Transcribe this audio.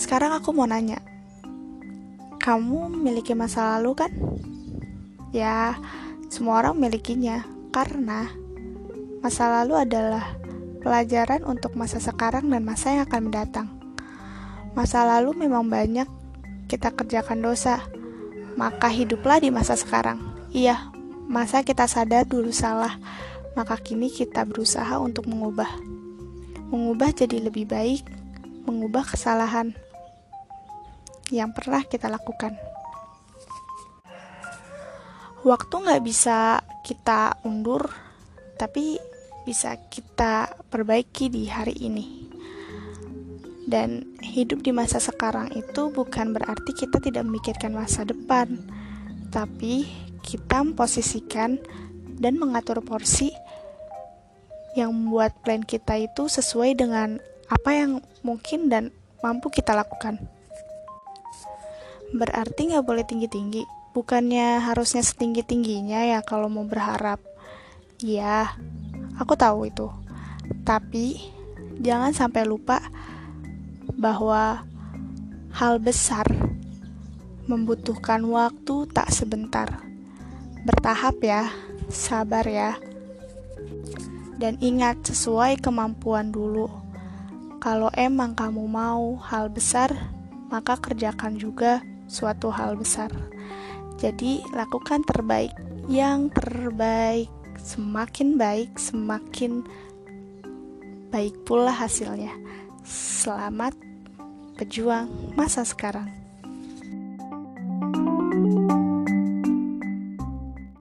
Sekarang aku mau nanya, kamu memiliki masa lalu kan? Ya, semua orang memilikinya karena masa lalu adalah pelajaran untuk masa sekarang dan masa yang akan mendatang. Masa lalu memang banyak kita kerjakan dosa, maka hiduplah di masa sekarang. Iya, masa kita sadar dulu salah, maka kini kita berusaha untuk mengubah. Mengubah jadi lebih baik, mengubah kesalahan yang pernah kita lakukan. Waktu nggak bisa kita undur, tapi bisa kita perbaiki di hari ini. Dan hidup di masa sekarang itu bukan berarti kita tidak memikirkan masa depan, tapi kita memposisikan dan mengatur porsi yang membuat plan kita itu sesuai dengan apa yang mungkin dan mampu kita lakukan. Berarti nggak boleh tinggi-tinggi, bukannya harusnya setinggi-tingginya ya kalau mau berharap. Ya, aku tahu itu. Tapi jangan sampai lupa bahwa hal besar membutuhkan waktu tak sebentar. Bertahap ya, sabar ya. Dan ingat sesuai kemampuan dulu. Kalau emang kamu mau hal besar, maka kerjakan juga suatu hal besar. Jadi, lakukan terbaik, yang terbaik, semakin baik, semakin baik pula hasilnya. Selamat berjuang masa sekarang.